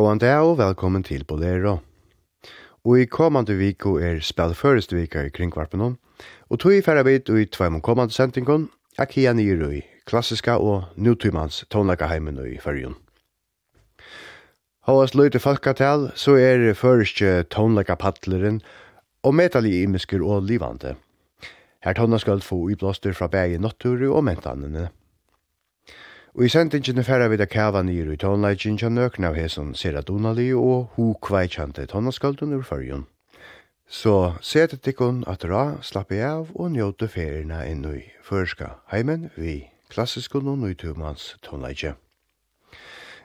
Gåan dag og velkommen til Bolero. Og i kommande viko er spelt først vika i kringkvarpen og tog i færre vidt og i tveim kommande sentingon, er kia Niro i klassiska og nutimans tonleikaheimen i fyrjun. Håast løyte til så er først tonleikapadleren og metali imisker og livande. Her tonna skal få i blåster fra bæg i og mentanene. Og i sendingen færa vi da kæva nyr i tonleikjen kja nøkna av hesson Sera Donali og ho kveikjante tonaskalden ur fyrjun. Så sete tikkun at ra slappi av og njóte ferina inn i førska heimen vi klassiskun og nøytumans tonleikje.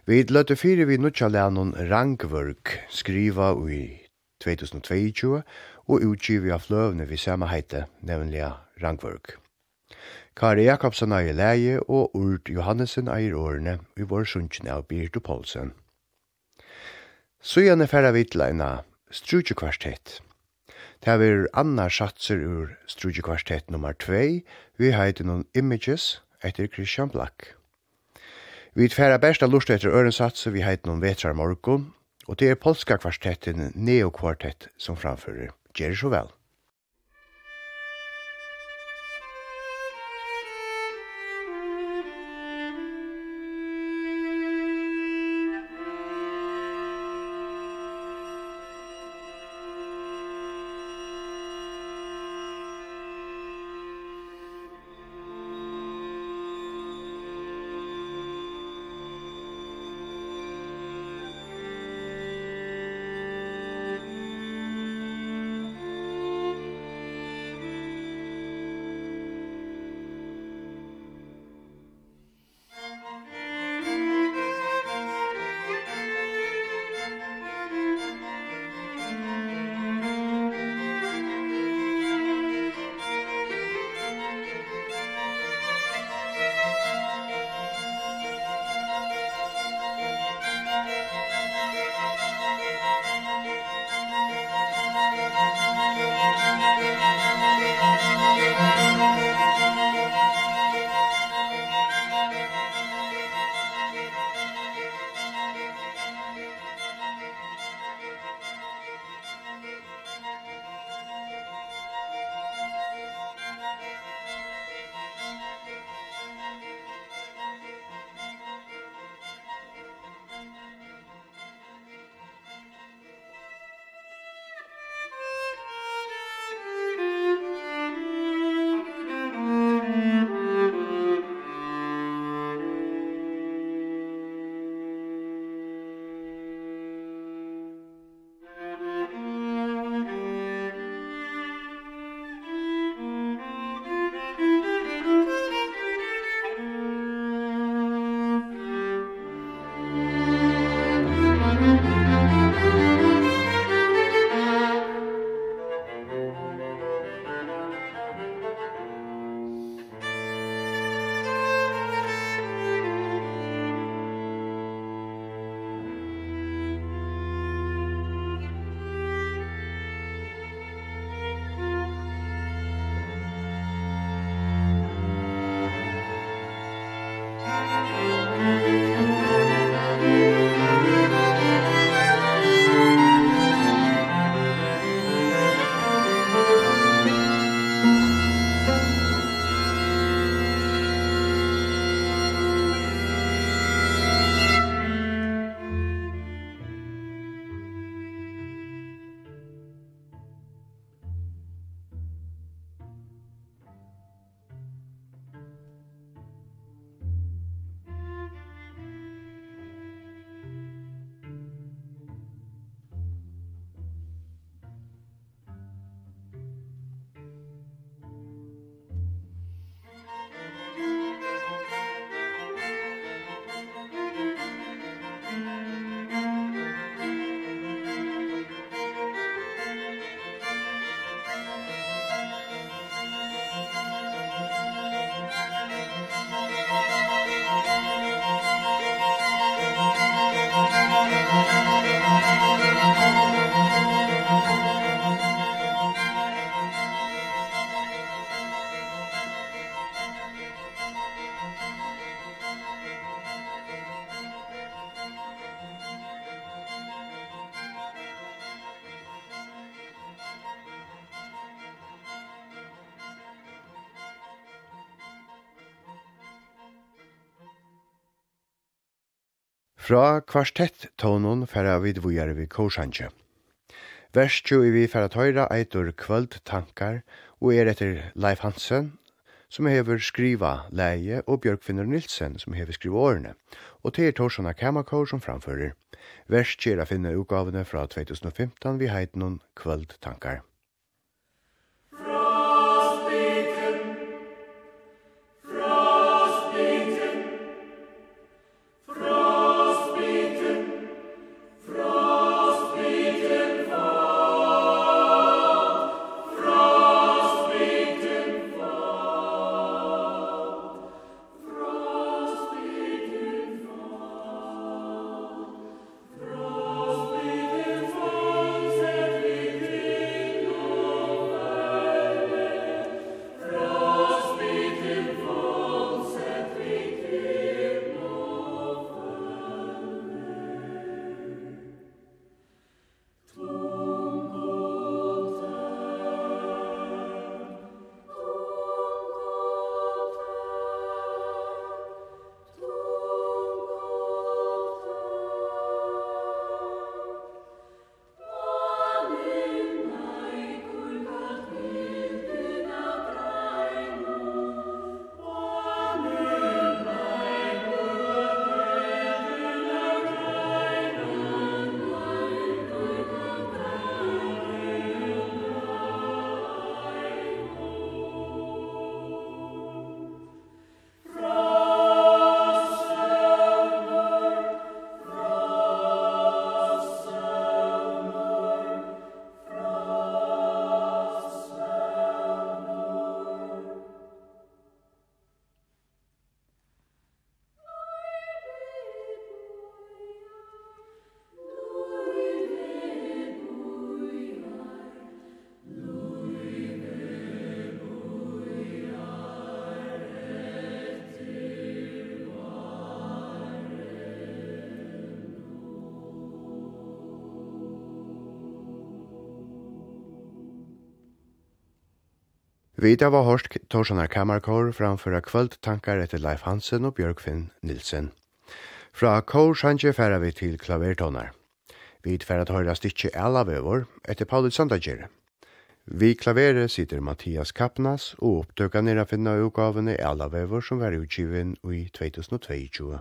Vi løtte fire vi nutja lennon Rangvørg skriva i 2022 og utgivi av fløvne vi samme heite, nevnlig Rangvørg. Kari Jakobsen eier leie og Urt Johannesen eier årene i vår sunnkjene av Birte Poulsen. Så gjerne færre vitleina, Strudjekvartett. Det er anna satser ur Strudjekvartett nummer 2, vi heiter noen images etter Christian Black. Vi færre besta lust etter ørensatser, vi heiter noen vetrar morgon, og det er polska kvartetten Neokvartett som framfører. Gjør så vel. Fra kvartett tonon færa vid vujar vi korsanje. Verstjo i vi færa tøyra eitur kvöld tankar og er etter Leif Hansen som hever skriva leie og Bjørkfinner Nilsen som hever skriva årene og til Torssona Kamakor som framfører. Verstjo er a finne utgavene fra 2015 vi heitnon kvöld tankar. Vita var hårst Torsanar Kammerkår framføra kvöldtankar etter Leif Hansen og Bjørkfinn Nilsen. Fra Kår Sanje færa vi til klavertonar. Vi færa til høyra stikki Elavøvor etter Paulus Sandager. Vi klavere sitter Mathias Kappnas og opptøkka nere finna utgavene Elavøvor som var utgiven i 2022.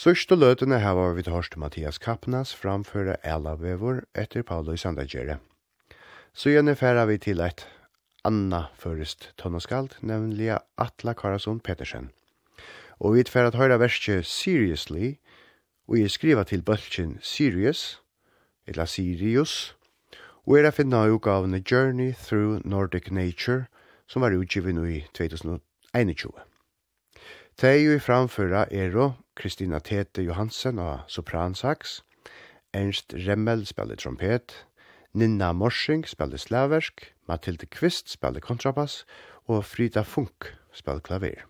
Sørste løtene hava vi hørt Mathias Kappnas framføre Elavevor etter Paolo Sandagjere. Så gjerne færa vi til et anna først tonnaskald, nemlig Atla Karasson Petersen. Og vi færa at høyra verset Seriously, og jeg skriva til bølgen Sirius, eller Sirius, og er a finna i utgavene Journey Through Nordic Nature, som var utgivet nå i 2021. Tei vi framføra ero Kristina Tete Johansen av sopransax, Ernst Remmel spiller trompet, Ninna Morsing spiller slaversk, Mathilde Kvist spiller kontrabass og Frida Funk spiller klaver.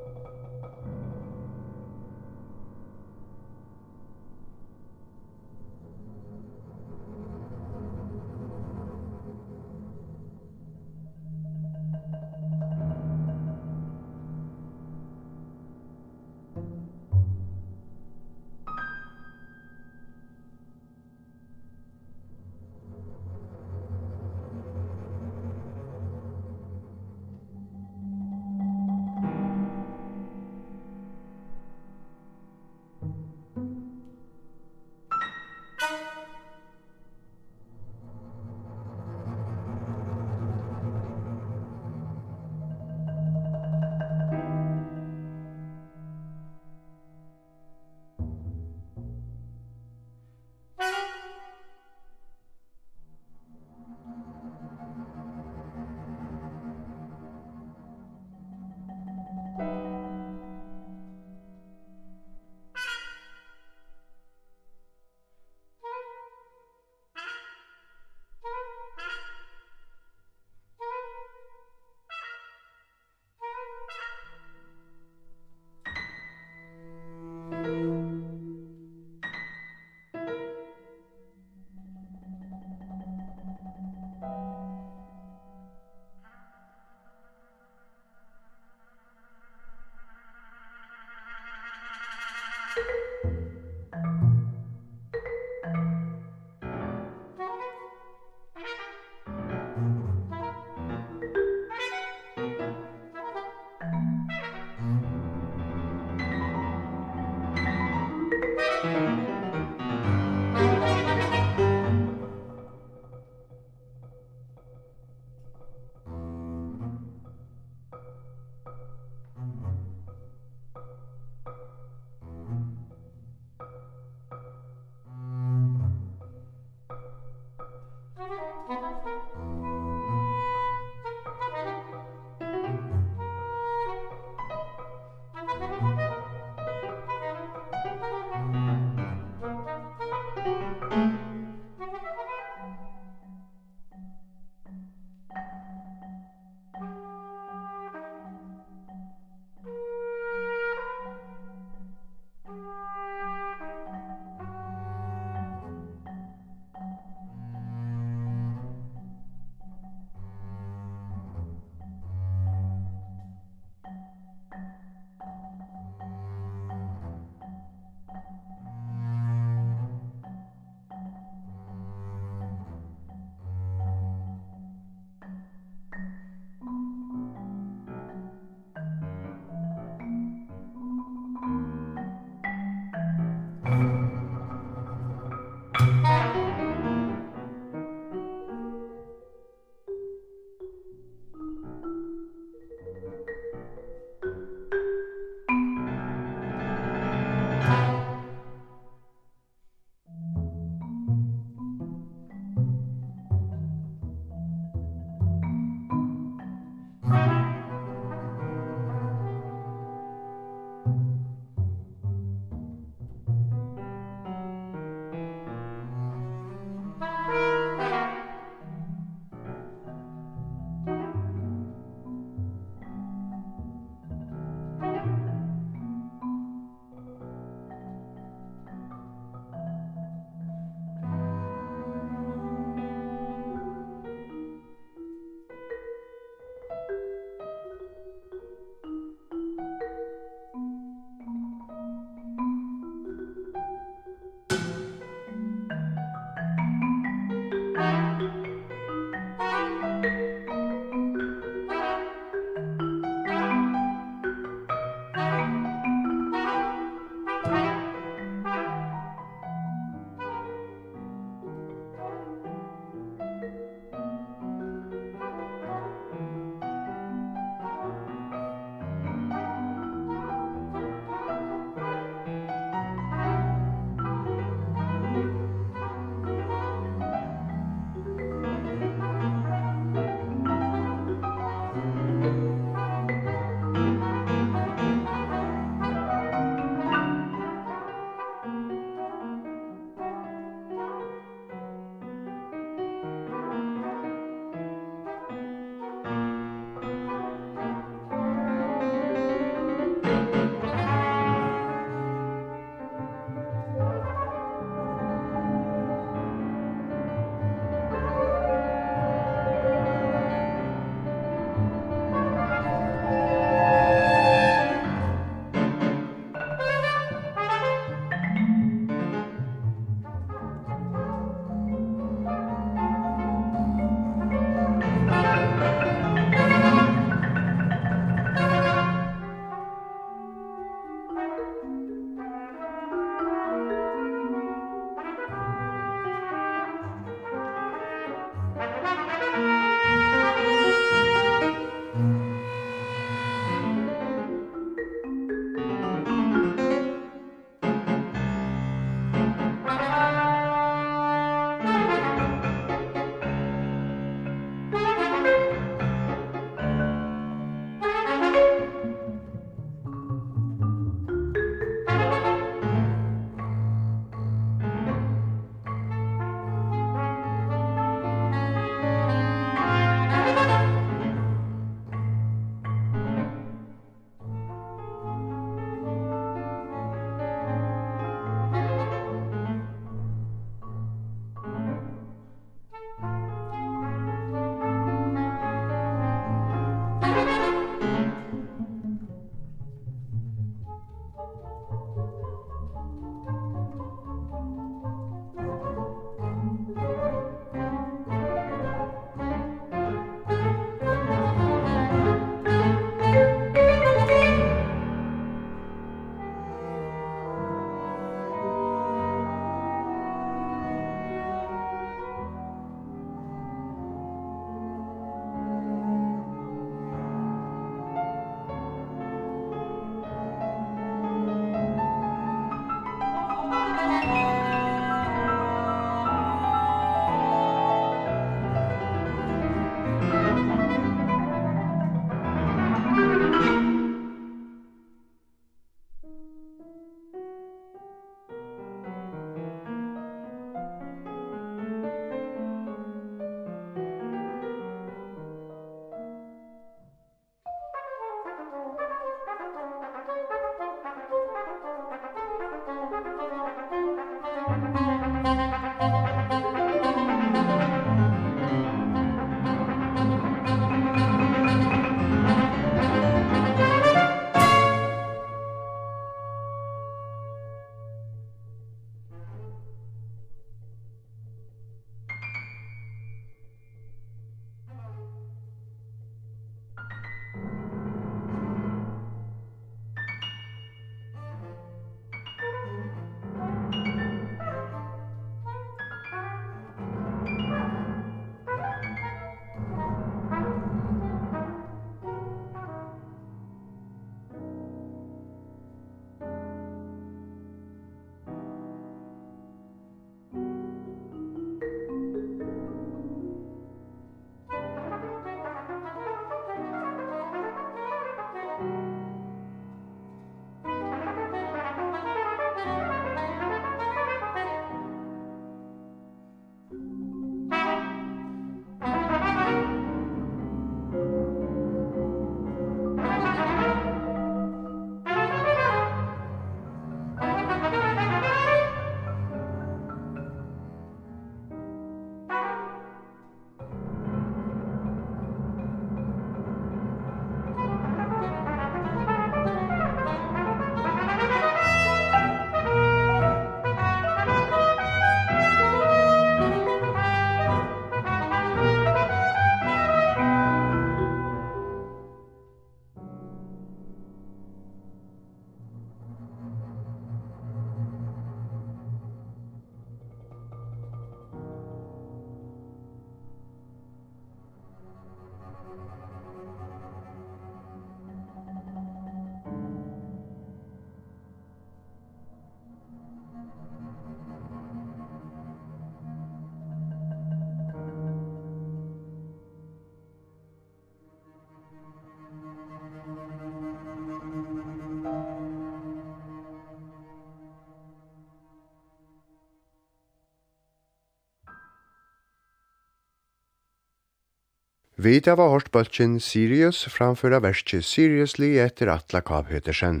Vi da var hørt bøltjen Sirius framføra verset Seriously etter Atla Kav Høtersen.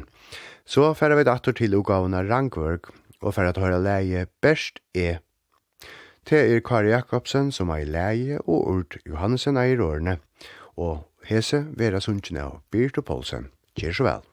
Så færre vi dator til ugavna Rangvørg, og færre at høre leie Best E. Det er Kari Jakobsen som er leie, og Urt Johansen er i rårene, og hese Vera Sundtjen og Birte Poulsen. Kjør så vel.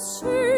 syr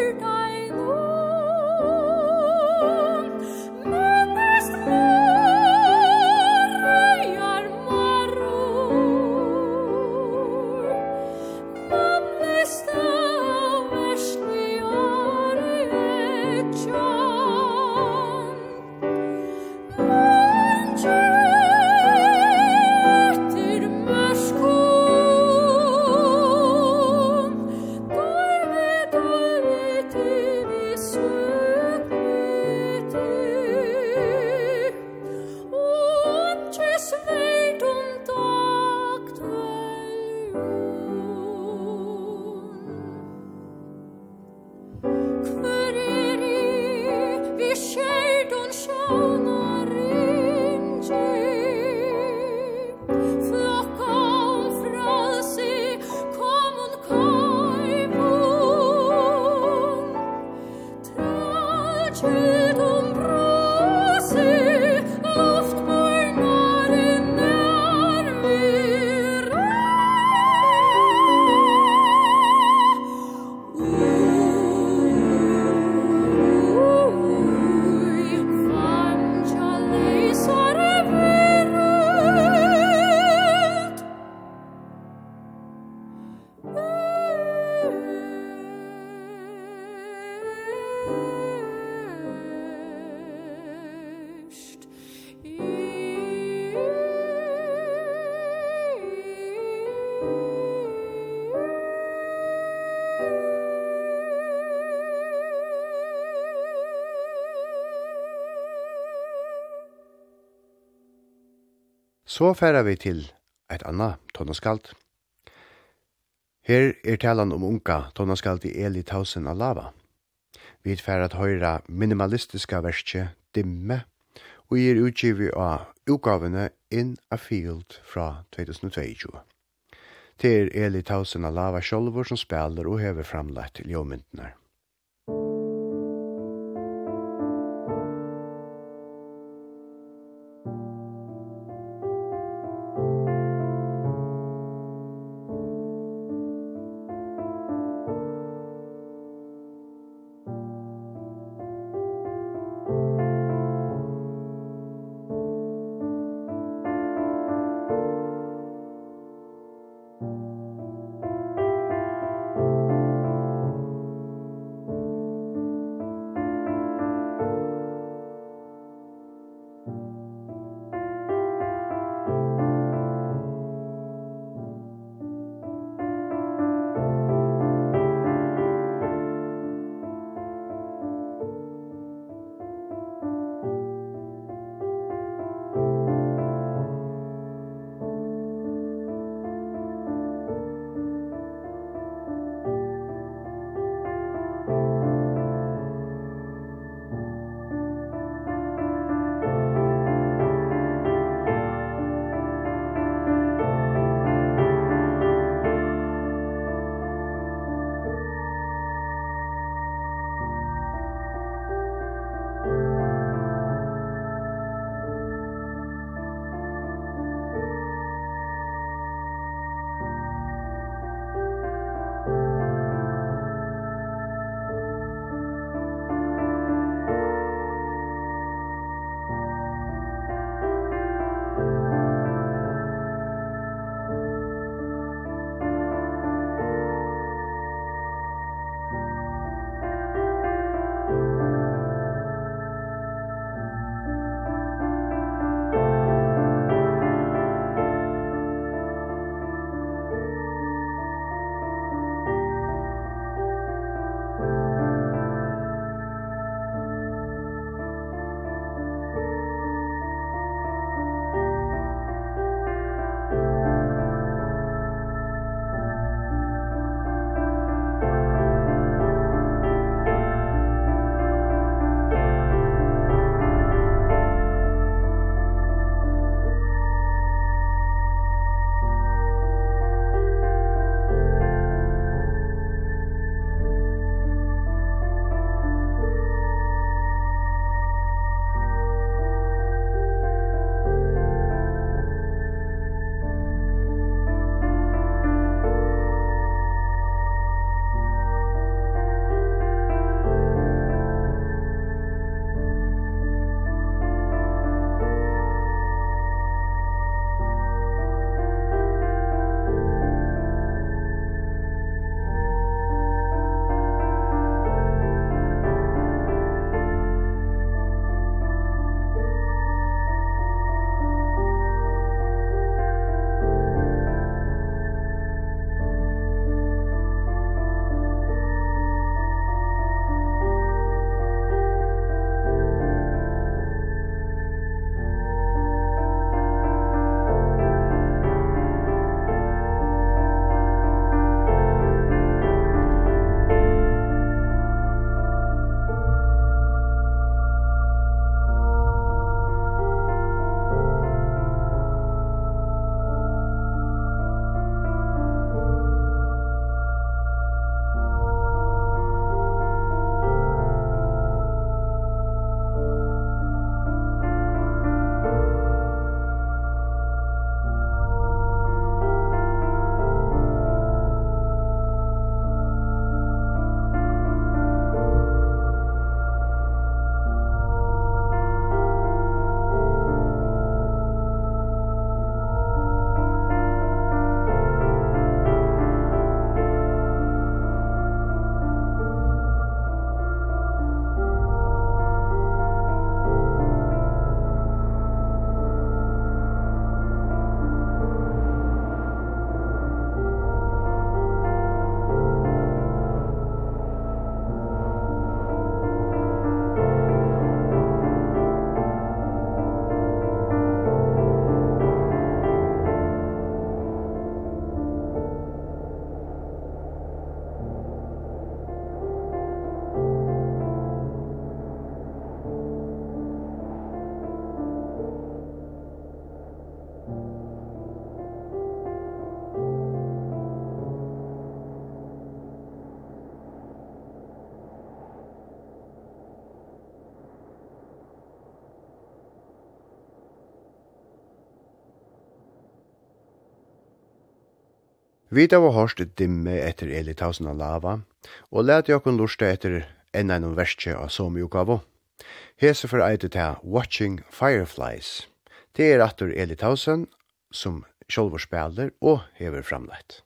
Så færa vi til eit anna tonnaskald. Her er talan om unga tonnaskald i Eli Tausen lava. Vi færa at høyra minimalistiska verskje Dimme, og er utgivi av utgavene In a Field fra 2022. Det er Eli Tausen Alava sjolvor som spiller og hever framlagt ljåmyndene. Vi da var hørst dimme etter Eli Tausen av Lava, og lærte jokken lurste etter enn enn verste av somjukavo. Hese for eitet her Watching Fireflies. Det er atter Eli Tausen, som sjolvor spiller og hever framleit.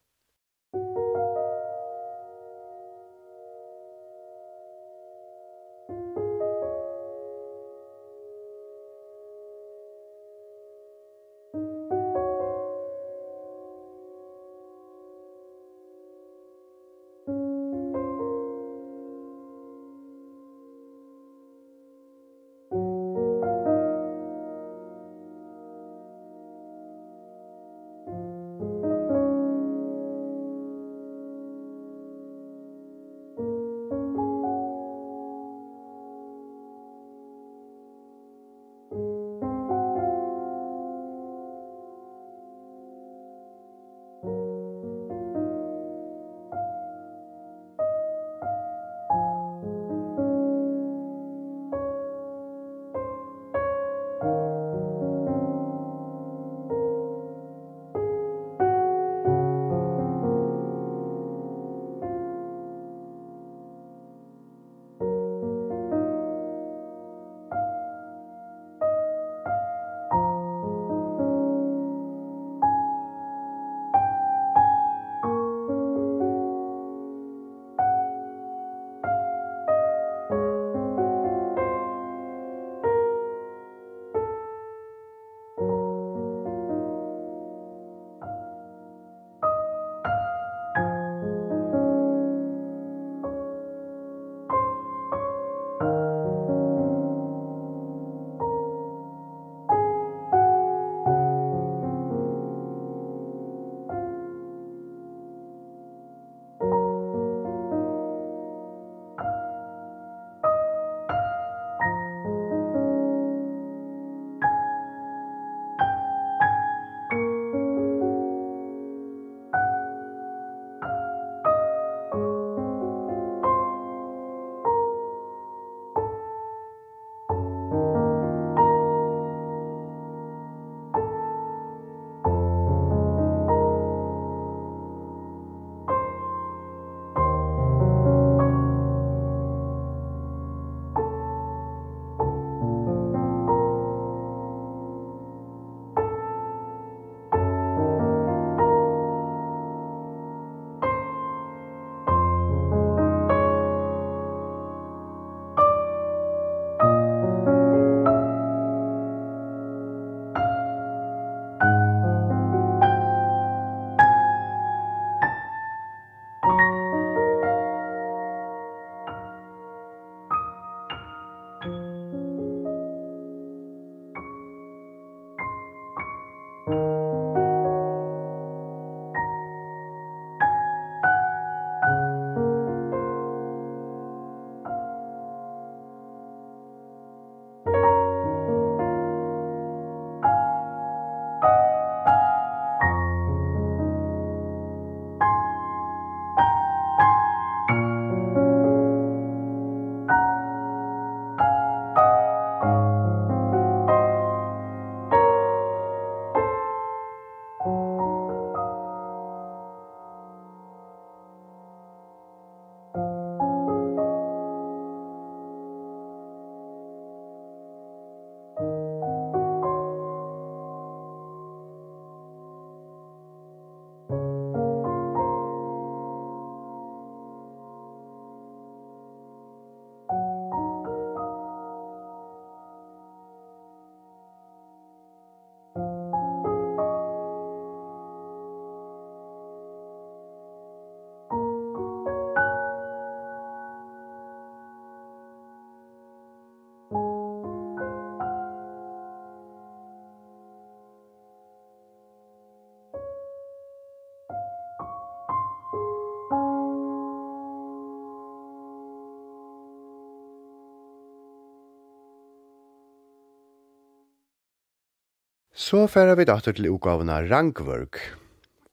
Så færa vi datter til utgavene Rangvørg,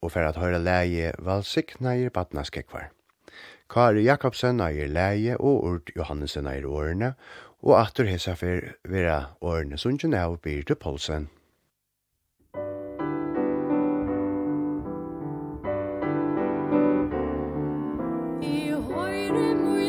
og færa at høyre leie valsikneier badnaskekvar. Kari Jakobsen eier leie og Urt Johannesen eier årene, og atter hesa fer vera årene sunnkjen av Birte Polsen. I høyre mui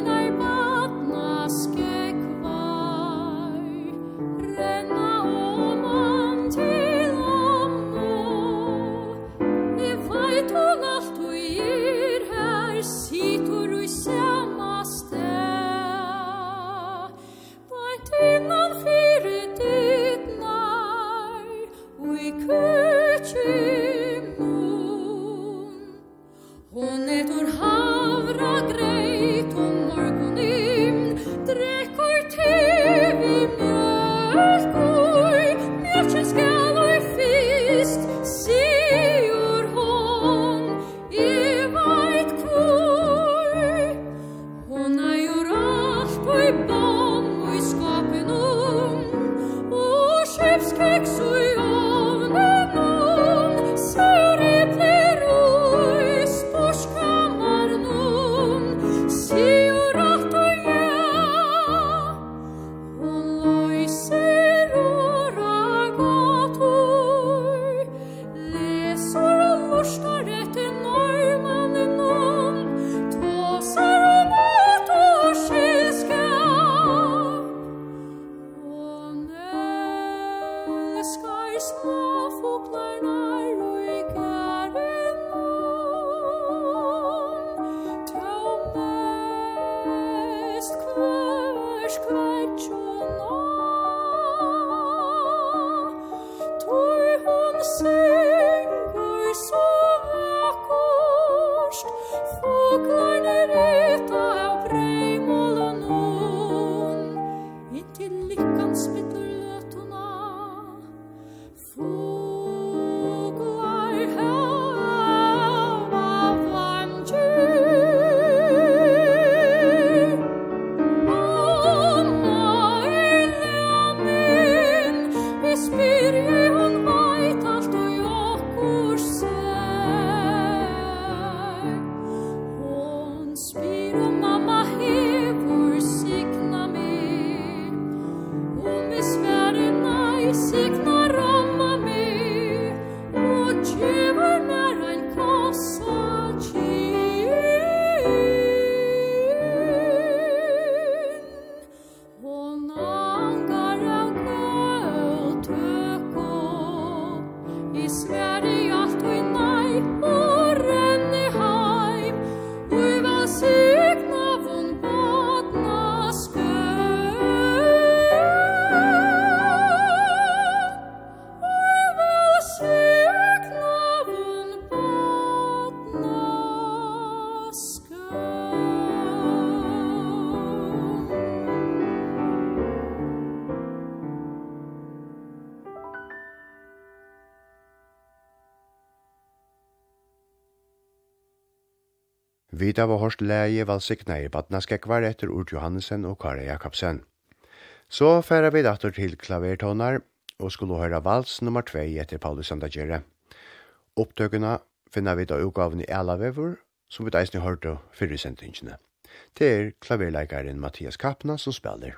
Vi da var hårst leie valsikna i badnaskekvar etter Urt Johansen og Kare Jakobsen. Så færa vi datter til klavertonar og skulle høyra vals nummer 2 etter Paulus Sandagere. Opptøkene finner vi da utgaven i Elavevur, som vi deisne hørte fyrir sendingene. Det er klaverleikaren Mathias Kappna som spiller.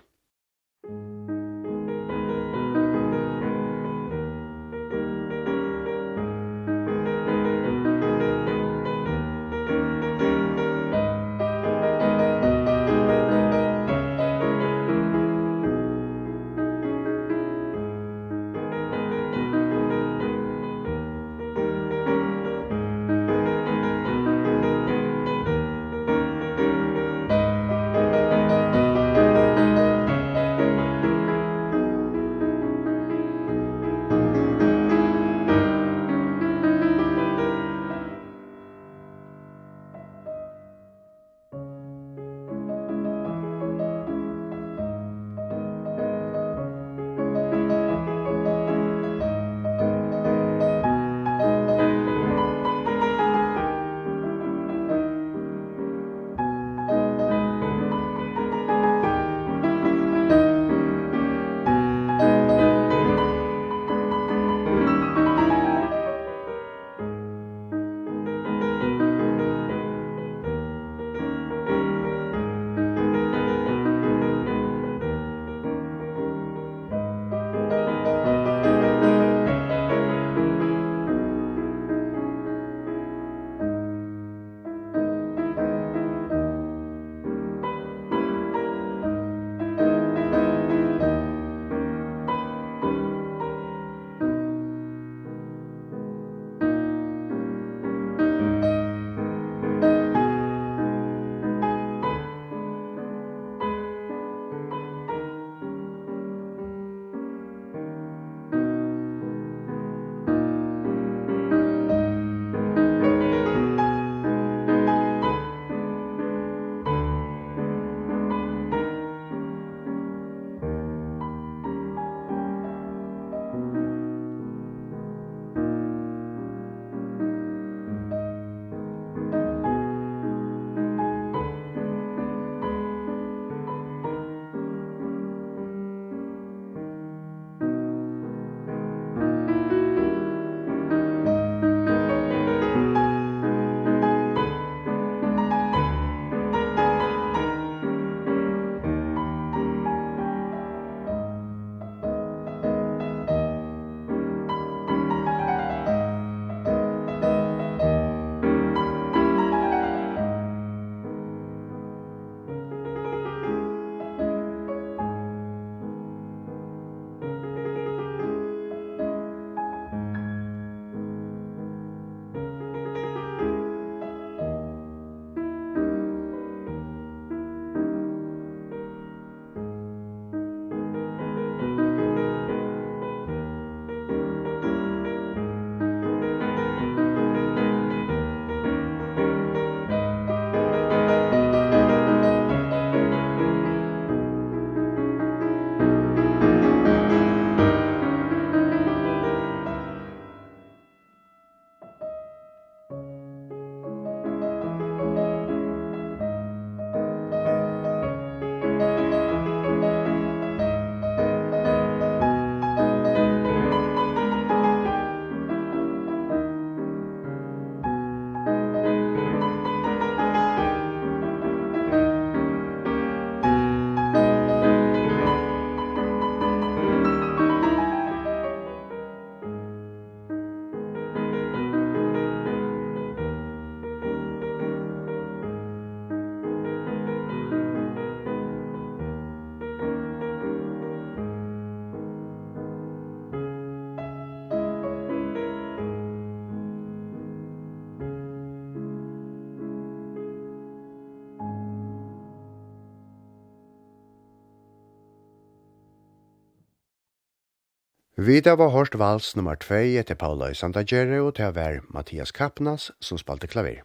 Vida var hørt vals nummer 2 etter Paula i Santagere og til å være Mathias Kappnas som spalte klaver.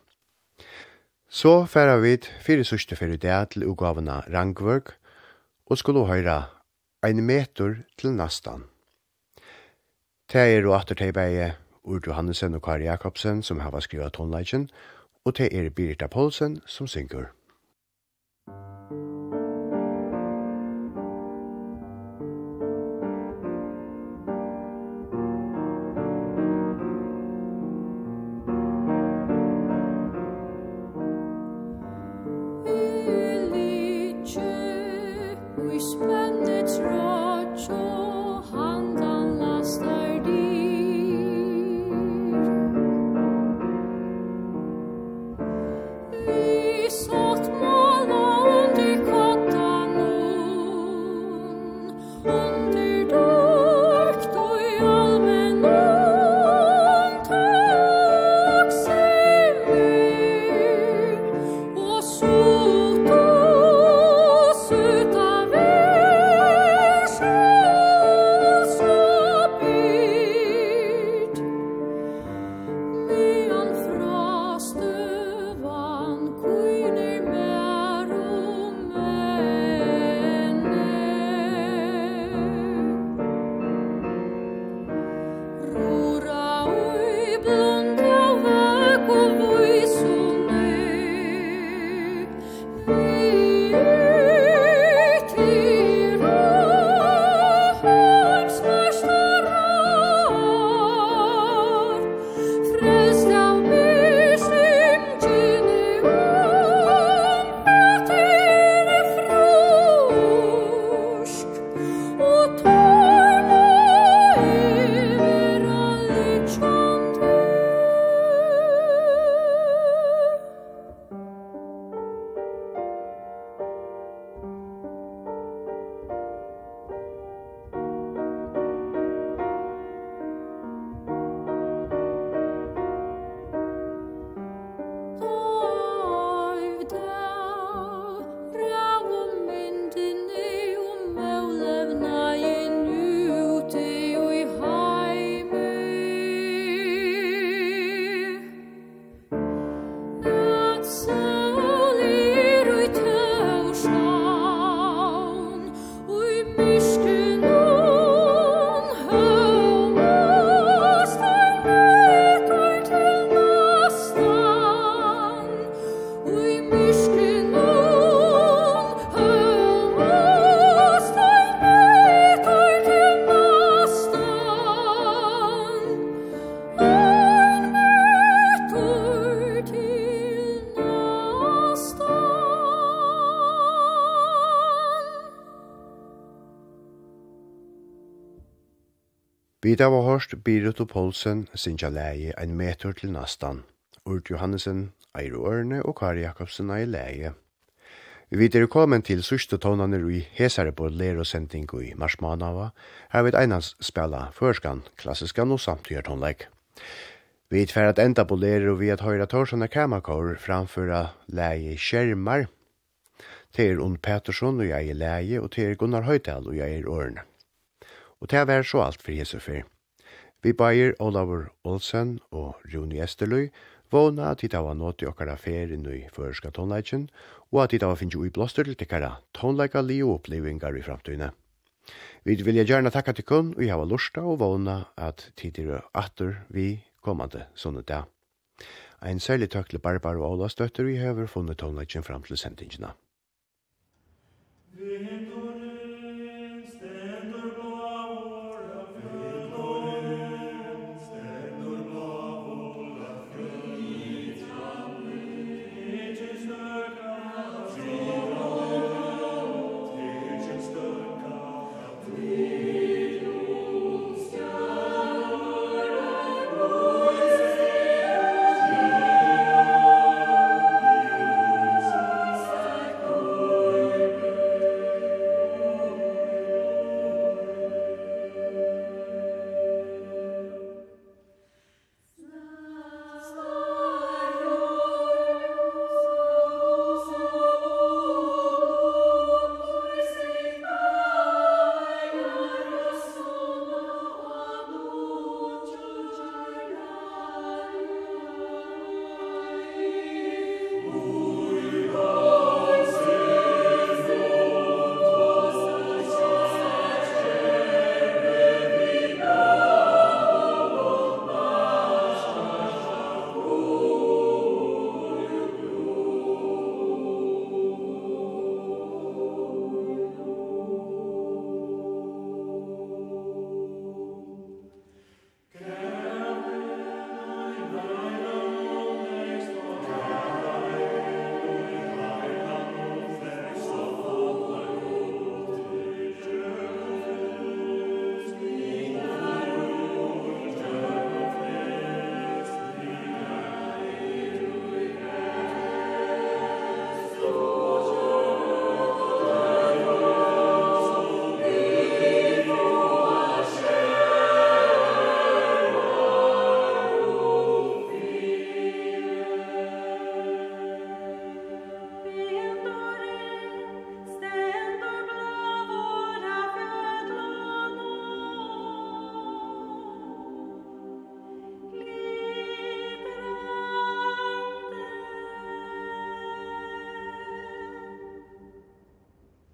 Så færa vi fire sørste fyrir det til ugavene Rangvørg og skulle høyra ein meter til nastan. Det er og atter til beie Ur Johannesen og Kari Jakobsen som hava skriva tonleggen og det er Birita Poulsen som synger. hørt Birut og Poulsen synja leie ein meter til nastan. Urt Johannesen, Eiro Ørne og Kari Jakobsen er leie. Vi er kommet til sørste tonene i hesare på lerosending i Marsmanava, her vi einans spela førskan, klassiskan og samtidig tonleik. Vi er ferdig enda på lero vi at høyre torsene kamakår framføra leie skjermar. er Ond Pettersson og jeg er leie, og Ter Gunnar Høydal og jeg er Ørne. Og det er så alt for Jesu fyr. Vi bæir Olavur Olsen og Rune Esterløy våna at vi da var nått i okkara ferien i føreska tonleikjen, og at vi da var finnst blåster til tikkara tonleika li og opplevingar i framtøyne. Vi vilja gjerne takka til kun, og jeg har lusta og våna at tidigere atter vi kommande sånne dag. Ein særlig takk til Barbara og Ola støtter vi hever funnet tonleikjen fram til sendingina. Vindu